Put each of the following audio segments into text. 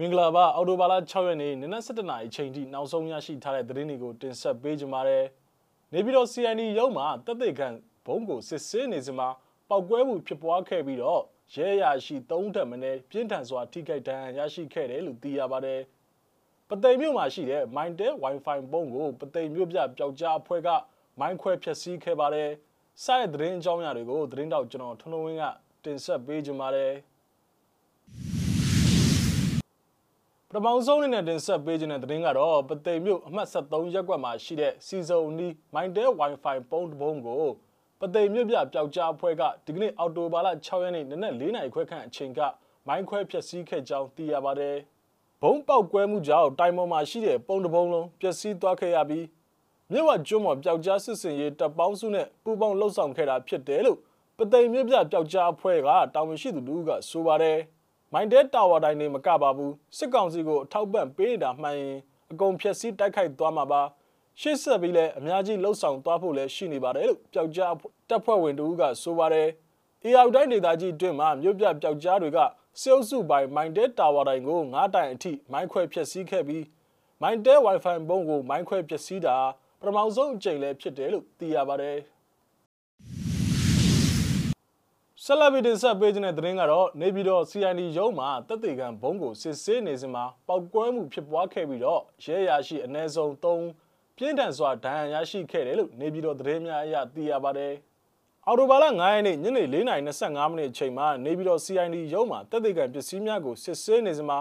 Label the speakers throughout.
Speaker 1: မင်္ဂလာပါအော်တိုဘာလ6ရက်နေ့နနက်7:00နာရီချိန်ထိနောက်ဆုံးရရှိထားတဲ့သတင်းတွေကိုတင်ဆက်ပေးကြပါမယ်။နေပြည်တော် CND ရုံးမှာတက်တဲ့ခံဘုံကိုစစ်ဆေးနေစမှာပောက်ကွဲမှုဖြစ်ပွားခဲ့ပြီးတော့ရဲရရှိ3ထပ်မင်းပြင်းထန်စွာထိခိုက်ဒဏ်ရာရရှိခဲ့တယ်လို့သိရပါတယ်။ပသိမ်မြို့မှာရှိတဲ့ Mindel Wi-Fi ပုံးကိုပသိမ်မြို့ပြပျောက်ကြားအဖွဲ့ကမိုင်းခွဲဖျက်ဆီးခဲ့ပါတယ်။စတဲ့သတင်းအကြောင်းအရာတွေကိုသတင်းတောက်ကျွန်တော်ထွန်းထွန်းဝင်းကတင်ဆက်ပေးကြပါမယ်။ ပထမဆုံးအနေနဲ့တင်ဆက်ပေးခြင်းတဲ့သတင်းကတော့ပသိမ်မြို့အမှတ်73ရပ်ကွက်မှာရှိတဲ့စီစုံနီး Mindel Wi-Fi ပုံးတစ်ပုံးကိုပသိမ်မြို့ပြပျောက်ကြားအဖွဲ့ကဒီကနေ့အော်တိုဘာလ6ရက်နေ့နနက်4နာရီခွဲခန့်အချိန်ကမိုင်းခွဲဖျက်ဆီးခဲ့ကြောင်းသိရပါတယ်။ဘုံပေါက်ကွဲမှုကြောင့်တိုင်ပေါ်မှာရှိတဲ့ပုံတစ်ပုံးလုံးပျက်စီးသွားခဲ့ရပြီးမြို့ဝကျွန်းပေါ်ပျောက်ကြားစစ်စင်ရေးတပ်ပေါင်းစုနဲ့ပူးပေါင်းလှုပ်ဆောင်ခဲ့တာဖြစ်တယ်လို့ပသိမ်မြို့ပြပျောက်ကြားအဖွဲ့ကတာဝန်ရှိသူတို့ကဆိုပါတယ်။ မိုင်းတဲတာဝါတိုင်းနေမကပါဘူးစစ်ကောင်စီကိုအထောက်ပံ့ပေးနေတာမှန်ရင်အကုန်ဖြက်စီးတိုက်ခိုက်သွားမှာပါရှေ့ဆက်ပြီးလည်းအများကြီးလှုပ်ဆောင်သွားဖို့လည်းရှိနေပါတယ်လို့ပျောက်ကြားတပ်ဖွဲ့ဝင်တို့ကဆိုပါတယ်အေရောက်တိုင်းဒေသကြီးအတွင်းမှာမြို့ပြပျောက်ကြားတွေကစေအုပ်စုပိုင်းမိုင်းတဲတာဝါတိုင်းကို9တိုင်အထိမိုင်းခွဲဖျက်ဆီးခဲ့ပြီးမိုင်းတဲ Wi-Fi ဘုံကိုမိုင်းခွဲဖျက်ဆီးတာပထမဆုံးအကြိမ်လည်းဖြစ်တယ်လို့သိရပါတယ် ဆက်လက်ပြီးတင်ဆက်ပေးခြင်းတဲ့သတင်းကတော့နေပြည်တော် CID ရုံးမှာတပ်တေကန်ဘုံကိုစစ်ဆေးနေစဉ်မှာပောက်ကွဲမှုဖြစ်ပွားခဲ့ပြီးတော့ရဲရရှိအ ਨੇ စုံ3ပြင်းထန်စွာဒဏ်ရာရရှိခဲ့တယ်လို့နေပြည်တော်သတင်းများအရသိရပါတယ်။အော်တိုဘာလ9ရက်နေ့ညနေ4:25မိနစ်အချိန်မှာနေပြည်တော် CID ရုံးမှာတပ်တေကန်ပစ္စည်းများကိုစစ်ဆေးနေစဉ်မှာ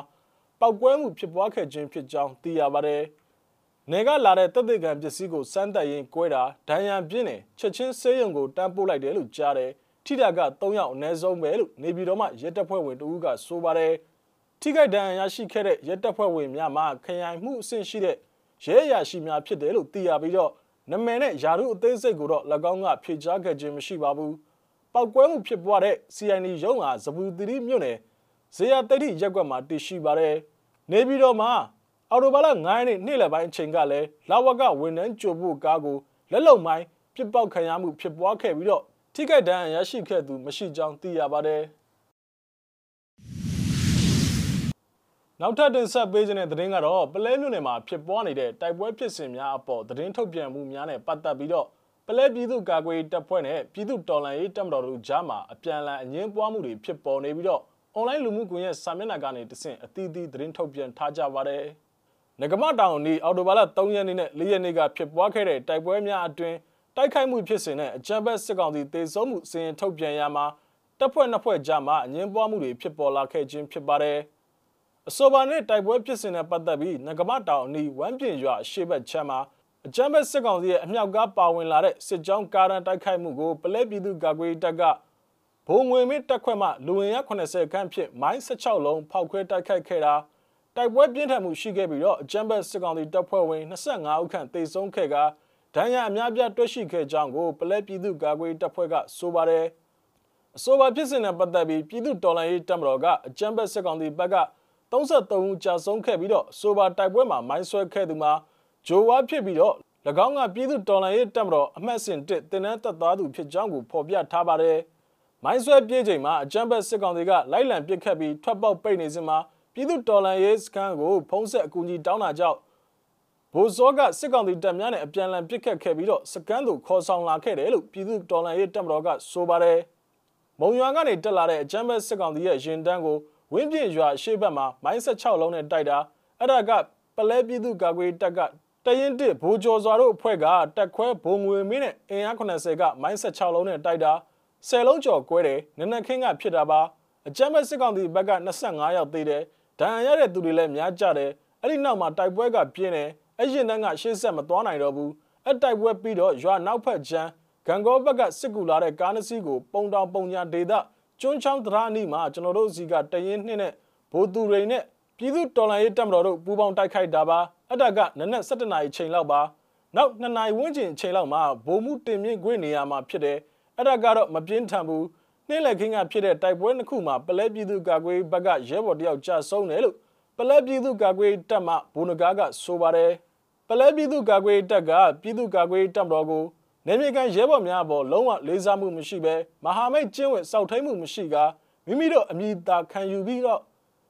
Speaker 1: ပောက်ကွဲမှုဖြစ်ပွားခဲ့ခြင်းဖြစ်ကြောင်းသိရပါတယ်။နေကလာတဲ့တပ်တေကန်ပစ္စည်းကိုစမ်းသပ်ရင်းကွဲတာဒဏ်ရာပြင်းတယ်ချက်ချင်းဆေးရုံကိုတန်းပို့လိုက်တယ်လို့ကြားတယ်။ ထိတာက3ယောက်အနည်းဆုံးပဲလို့နေပြည်တော်မှရဲတပ်ဖွဲ့ဝင်တဦးကဆိုပါတယ်ထိခိုက်ဒဏ်ရာရရှိခဲ့တဲ့ရဲတပ်ဖွဲ့ဝင်များမှခရိုင်မှုအဆင့်ရှိတဲ့ရဲအရာရှိများဖြစ်တယ်လို့သိရပြီးတော့နမယ်နဲ့ယာရုအသေးစိတ်ကိုတော့၎င်းကဖြေကြားခဲ့ခြင်းမရှိပါဘူးပောက်ကွဲမှုဖြစ်ပွားတဲ့ CIN ရုံးဟာဇပူတိရိမြို့နယ်ဇေယတိတ်ရက်ကွက်မှာတည်ရှိပါတယ်နေပြည်တော်မှာအော်တိုဘာလ9ရက်နေ့နေ့လယ်ပိုင်းအချိန်ကလည်းလာဝကဝန်ထမ်းကြိုဖို့ကားကိုလက်လုံမိုင်းပြစ်ပေါက်ခံရမှုဖြစ်ပွားခဲ့ပြီးတော့ ထိခိုက်ဒဏ်ရာရရှိခဲ့သူမရှိကြောင်းသိရပါတယ်။နောက်ထပ်တင်ဆက်ပေးခြင်းတဲ့သတင်းကတော့ပလဲမြို့နယ်မှာဖြစ်ပွားနေတဲ့တိုက်ပွဲဖြစ်စဉ်များအပေါ်သတင်းထုတ်ပြန်မှုများနဲ့ပတ်သက်ပြီးတော့ပလဲပြည်သူ့ကာကွယ်တပ်ဖွဲ့နဲ့ပြည်သူ့တော်လှန်ရေးတပ်မတော်တို့ကြားမှာအပြန်အလှန်အငင်းပွားမှုတွေဖြစ်ပေါ်နေပြီးတော့ online လူမှုကွန်ရက်စာမျက်နှာကနေတဆင့်အသီးသီးသတင်းထုတ်ပြန်ထားကြပါတယ်။ငကမတောင်နီအော်တိုဘာလ3ရက်နေ့နဲ့4ရက်နေ့ကဖြစ်ပွားခဲ့တဲ့တိုက်ပွဲများအတွင်း တိုက်ခိုက်မှုဖြစ်စဉ်နဲ့အကြမ်းဖက်စစ်ကောင်စီတေဆုံးမှုစီရင်ထုတ်ပြန်ရမှာတပ်ဖွဲ့နှစ်ဖွဲ့ကြားမှာအငင်းပွားမှုတွေဖြစ်ပေါ်လာခဲ့ခြင်းဖြစ်ပါတယ်။အဆိုပါနဲ့တိုက်ပွဲဖြစ်စဉ်နဲ့ပတ်သက်ပြီးငကမတောင်အနီးဝမ်းပြင်ရွာရှေ့ဘက်ချမ်းမှာအကြမ်းဖက်စစ်ကောင်စီရဲ့အမြောက်ကားပါဝင်လာတဲ့စစ်ကြောင်းကားတန်းတိုက်ခိုက်မှုကိုပလဲပြည်သူ့ကာကွယ်တပ်ကဘုံငွေမင်းတပ်ခွဲမှလူဝင်ရ80ခန်းဖြင့်မိုင်း16လုံးဖောက်ခွဲတိုက်ခိုက်ခဲ့တာတိုက်ပွဲပြင်းထန်မှုရှိခဲ့ပြီးတော့အကြမ်းဖက်စစ်ကောင်စီတပ်ဖွဲ့ဝင်25ဦးခန့်တေဆုံးခဲ့ကာ ဒဏ်ရာအများပြားတွေ့ရှိခဲ့ကြောင်းကိုပလဲပြည်သူ့ကာကွယ်တပ်ဖွဲ့ကဆိုပါတယ်အဆိုပါဖြစ်စဉ်နဲ့ပတ်သက်ပြီးပြည်သူ့တော်လှန်ရေးတပ်မတော်ကအကြမ်းဖက်စစ်ကောင်စီဘက်က33ဦးကြာဆုံးခဲ့ပြီးတော့ဆိုပါတိုက်ပွဲမှာမိုင်းဆွဲခဲ့သူမှာဂျိုဝါဖြစ်ပြီးတော့၎င်းကပြည်သူ့တော်လှန်ရေးတပ်မတော်အမှတ်စဉ်1တင်နန်းတပ်သားသူဖြစ်ကြောင်းကိုဖော်ပြထားပါတယ်မိုင်းဆွဲပြေးချိန်မှာအကြမ်းဖက်စစ်ကောင်စီကလိုက်လံပစ်ခတ်ပြီးထွက်ပေါက်ပိတ်နေစဉ်မှာပြည်သူ့တော်လှန်ရေးစခန်းကိုဖုံးဆက်အကူအညီတောင်းတာကြောင့် ဗိုလ်စောကစစ်ကောင်စီတပ်များနဲ့အပြန်အလှန်ပစ်ခတ်ခဲ့ပြီးတော့စကန်သူခေါ်ဆောင်လာခဲ့တယ်လို့ပြည်သူတော်လှန်ရေးတပ်မတော်ကဆိုပါတယ်။မုံရွာကနေတက်လာတဲ့အကြမ်းဖက်စစ်ကောင်စီရဲ့ရင်တန်းကိုဝင်းပြင်းရွာရှေ့ဘက်မှာမိုင်း16လုံးနဲ့တိုက်တာအဲ့ဒါကပလဲပြည်သူကာကွယ်တပ်ကတရင်တစ်ဘိုးကျော်စွာတို့အဖွဲ့ကတက်ခွဲဘုံငွေမင်းနဲ့အင်အား80ကမိုင်း16လုံးနဲ့တိုက်တာ10လုံးကျော်ကွဲတယ်နနက်ခင်းကဖြစ်တာပါအကြမ်းဖက်စစ်ကောင်စီဘက်က25ယောက်သေးတယ်ဒဏ်ရာရတဲ့သူတွေလည်းများကြတယ်အဲ့ဒီနောက်မှာတိုက်ပွဲကပြင်းတယ် အဲ့ရင်တန်းကရှေ့ဆက်မသွားနိုင်တော့ဘူးအတိုက်ပွဲပြီးတော့ရွာနောက်ဖက်ချမ်းဂံကောဘက်ကစစ်ကူလာတဲ့ကားနှစ်စီးကိုပုံတောင်ပုံညာဒေသကျွန်းချောင်းတရာနီမှာကျွန်တော်တို့စီကတရင်နှစ်နဲ့ဘိုးသူရိန်နဲ့ပြည်သူတော်လှန်ရေးတပ်မတော်တို့ပူးပေါင်းတိုက်ခိုက်တာပါအတက်ကနနက်7နာရီချိန်လောက်ပါနောက်2နာရီဝန်းကျင်ချိန်လောက်မှာဗိုလ်မှုတင်မြင့်ခွင့်နေရာမှာဖြစ်တယ်အဲ့ဒါကတော့မပြင်းထန်ဘူးနေ့လည်ခင်းကဖြစ်တဲ့တိုက်ပွဲနှစ်ခုမှာပလဲပြည်သူကာကွယ်ဘက်ကရဲဘော်တယောက်ကြာဆုံးတယ်လို့ ပလဲပြည်သူကာကွယ်တပ်မှဘုံနဂါကဆိုပါတယ်ပလဲပြည်သူကာကွယ်တပ်ကပြည်သူကာကွယ်တပ်မတော်ကိုနေမြေကန်ရဲဘော်များအပေါ်လုံးဝလေးစားမှုမရှိဘဲမဟာမိတ်ကျင်းဝတ်စောက်ထိန်မှုမရှိကမိမိတို့အမိသာခံယူပြီးတော့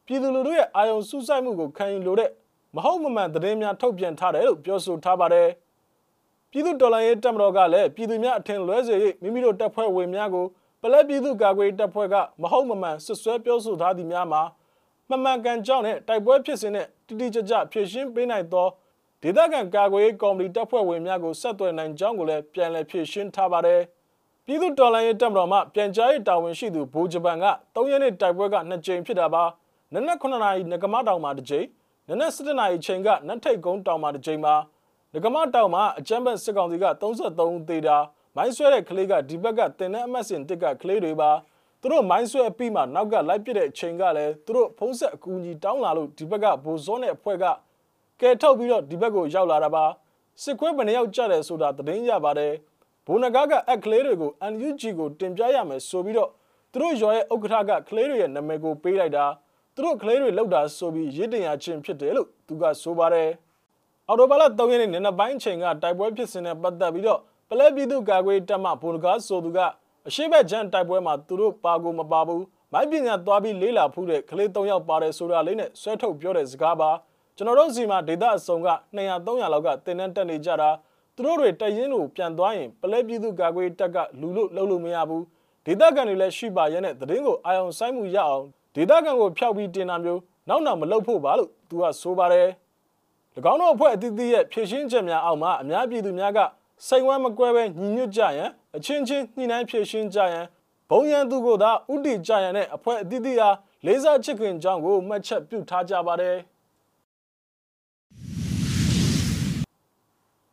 Speaker 1: ပြည်သူလူထုရဲ့အာရုံစူးစိုက်မှုကိုခံယူလိုတဲ့မဟုတ်မမှန်သတင်းများထုတ်ပြန်ထားတယ်လို့ပြောဆိုထားပါတယ်ပြည်သူတော်လှန်ရေးတပ်မတော်ကလည်းပြည်သူများအထင်လွဲစေ၍မိမိတို့တပ်ဖွဲ့ဝင်များကိုပလက်ပြည်သူကာကွယ်တပ်ဖွဲ့ကမဟုတ်မမှန်ဆွဆွဲပြောဆိုထားသည့်များမှာ မမှန်ကန်ကြောင်းနဲ့တိုက်ပွဲဖြစ်စဉ်နဲ့တိတိကျကျဖြည့်ရှင်းပေးနိုင်သောဒေသခံကာကွယ်ရေးကော်မတီတပ်ဖွဲ့ဝင်များကိုဆက်သွယ်နိုင်ကြောင်းကိုလည်းပြန်လည်ဖြည့်ရှင်းထားပါတယ်။ပြည်သူတော်လှန်ရေးတပ်မတော်မှပြန်ကြားရေးတာဝန်ရှိသူဘိုးဂျပန်က3ရက်နေ့တိုက်ပွဲက2ကြိမ်ဖြစ်တာပါ။နနက်9နာရီငကမတောင်မှာတစ်ကြိမ်နနက်7နာရီချိန်ကနတ်ထိတ်ကုန်းတောင်မှာတစ်ကြိမ်မှာငကမတောင်မှာအကြမ်းဖက်စစ်ကောင်စီက33ဦးသေတာမိုင်းဆွဲတဲ့ကလေးကဒီဘက်ကတင်တဲ့အမတ်စင်တစ်ကကလေးတွေပါ သူတို့မိုင်းဆွဲပြီးမှနောက်ကလိုက်ပစ်တဲ့အချိန်ကလည်းသူတို့ဖုံးဆက်အကူအညီတောင်းလာလို့ဒီဘက်ကဘိုဇွန်နဲ့အဖွဲ့ကကဲထုတ်ပြီးတော့ဒီဘက်ကိုရောက်လာတာပါစစ်ခွေးဘယ်နှယောက်ကြတယ်ဆိုတာသတင်းရပါတယ်ဘိုနဂါကအက်ကလေးတွေကို NUG ကိုတင်ပြရမယ်ဆိုပြီးတော့သူတို့ရွာရဲ့ဥက္ကဋ္ဌကကလေးတွေရဲ့နာမည်ကိုပေးလိုက်တာသူတို့ကလေးတွေလောက်တာဆိုပြီးရစ်တင်ရချင်းဖြစ်တယ်လို့သူကဆိုပါတယ်အော်တိုဘာလ3ရက်နေ့နေ့ပိုင်းချိန်ကတိုက်ပွဲဖြစ်စဉ်နဲ့ပတ်သက်ပြီးတော့ပလဲပြည်သူကာကွယ်တပ်မှဘိုနဂါဆိုသူက အရှိဘက်ဂျန်တိုက်ပွဲမှာသူတို့ပါကိုမပါဘူးမိုင်းပညာသွားပြီးလေးလာဖူးတဲ့ကလေး3ယောက်ပါတယ်ဆိုတာလေးနဲ့ဆွဲထုတ်ပြောတဲ့စကားပါကျွန်တော်တို့စီမှာဒေတာအစုံက200 300လောက်ကတင်နှန်းတက်နေကြတာသူတို့တွေတရင်လို့ပြန်သွားရင်ပလဲပြည်သူကာကွယ်တပ်ကလူလို့လှုပ်လို့မရဘူးဒေတာကန်တွေလည်းရှိပါရဲ့နဲ့သတင်းကိုအာရုံစိုက်မှုရအောင်ဒေတာကန်ကိုဖျောက်ပြီးတင်တာမျိုးနောက်နောက်မလုပ်ဖို့ပါလို့သူကဆိုပါတယ်၎င်းတို့အဖွဲ့အသီးသီးရဲ့ဖြည့်ရှင်းချက်များအောက်မှာအများပြည်သူများက စိတ်ဝမ်းမကွဲပဲညီညွတ်ကြရန်အချင်းချင်းညှိနှိုင်းဖြည့်ရှင်းကြရန်ဘုံရန်သူကိုသာဥတီကြရန်နဲ့အဖွဲ့အသီးသီးဟာလေးစားချစ်ခင်ကြောင်းကိုမှတ်ချက်ပြုထားကြပါတယ်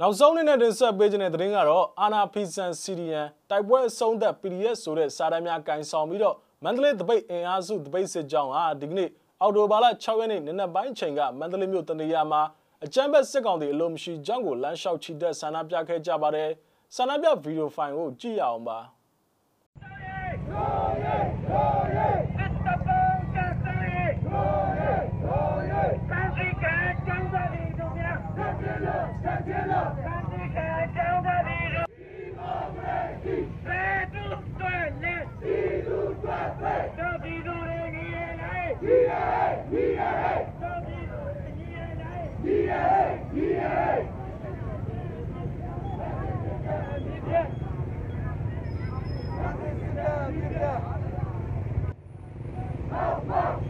Speaker 1: နောက်ဆုံးနေ့နဲ့တင်ဆက်ပေးခြင်းတဲ့သတင်းကတော့အာနာဖီဆန်စီရီယန်တိုက်ပွဲအဆုံးသက် PDF ဆိုတဲ့စာတမ်းများကင်ဆောင်ပြီးတော့မန္တလေးတပိတ်အင်အားစုတပိတ်စစ်ကြောင်းဟာဒီကနေ့အော်တိုဘာလ6ရက်နေ့နနက်ပိုင်းချိန်ကမန္တလေးမြို့တနေရာမှာ အကြမ်းဖက်စစ်ကောင်တွေအလို့မရှိကြောင်းကိုလမ်းလျှောက်ချီတက်ဆန္ဒပြခဲ့ကြပါတယ်ဆန္ဒပြဗီဒီယိုဖိုင်ကိုကြည့်ရအောင်ပါ Out, out.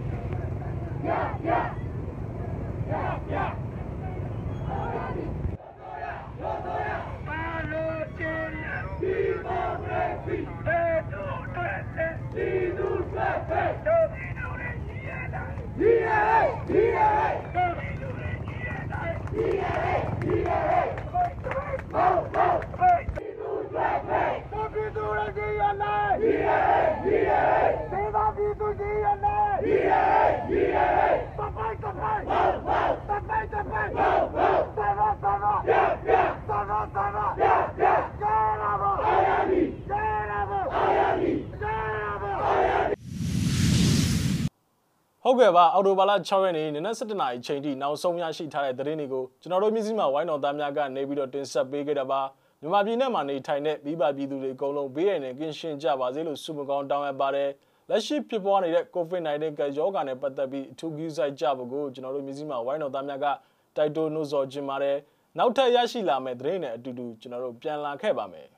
Speaker 1: ဟုတ်ကဲ့ပါအော်တိုဘာလ6ရက်နေ့နနက်7:00နာရီချိန်ထိနောက်ဆုံးရရှိထားတဲ့သတင်းတွေကိုကျွန်တော်တို့မြစည်းမှာဝိုင်းတော်သားများကနေပြီးတော့တင်ဆက်ပေးခဲ့တာပါမြန်မာပြည်နဲ့မှာနေထိုင်တဲ့မိဘပြည်သူတွေအကုန်လုံးဘေးရန်နဲ့ကင်းရှင်းကြပါစေလို့ဆုမကောင်းတောင်းအပ်ပါတယ်လက်ရှိဖြစ်ပွားနေတဲ့ COVID-19 ကရောဂါနဲ့ပတ်သက်ပြီးအထူးကြီးဆိုင်ကြဖို့ကိုကျွန်တော်တို့မြစည်းမှာဝိုင်းတော်သားများကတိုက်တွန်းနှိုးဆော်ခြင်းပါတယ် နောက်ထပ်ရရှိလာမယ့်သတင်းတွေအတူတူကျွန်တော်တို့ပြန်လာခဲ့ပါမယ်